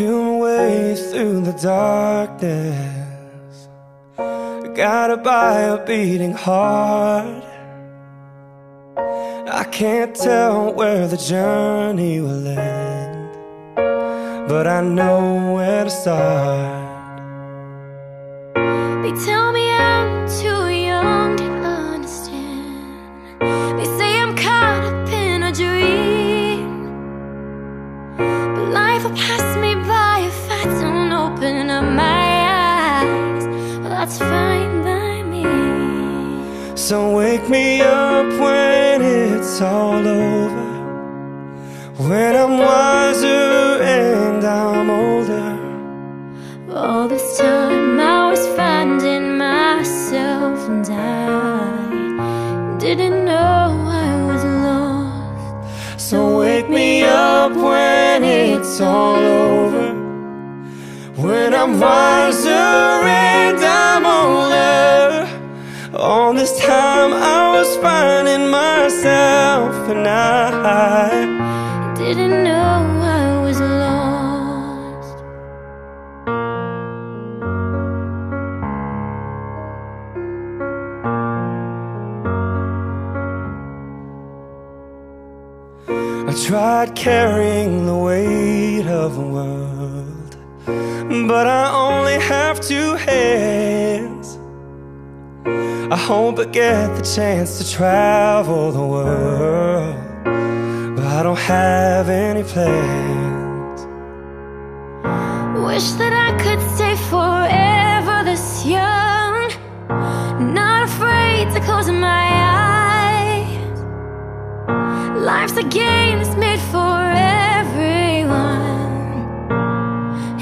Feel my way through the darkness. Guided by a beating heart. I can't tell where the journey will end But I know where to start. They tell me I'm too that's fine by me. So wake me up when it's all over. When I'm wiser and I'm older. All this time I was finding myself and I didn't know I was lost. So wake me up when it's all over. When I'm wiser and I'm older All this time I was finding myself and I Didn't know I was lost. I tried carrying the weight of the world But I only have two hands I hope I get the chance to travel the world But I don't have any plans. Wish that I could stay forever this young Not afraid to close my eyes. Life's a game that's made for everyone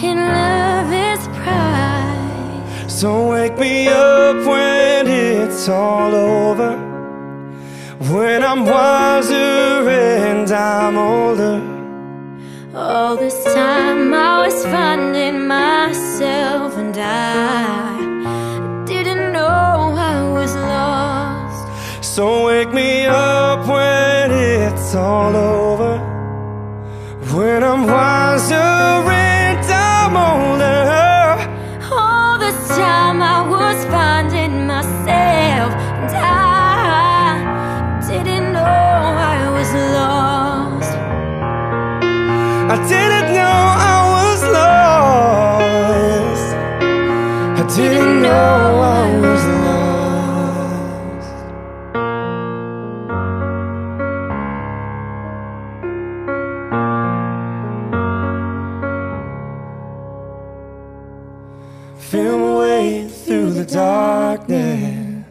And love is pride. So wake me up when it's all over. When I'm wiser and I'm older. All this time I was finding myself and I didn't know I was lost. So wake me up when it's all over. When I'm wiser I didn't know I was lost. I didn't know I was lost. Feel my way through the darkness.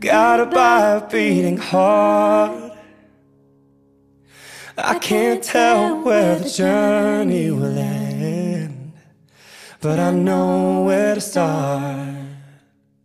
Guided by a beating heart I can't tell where the journey will end But I know where to start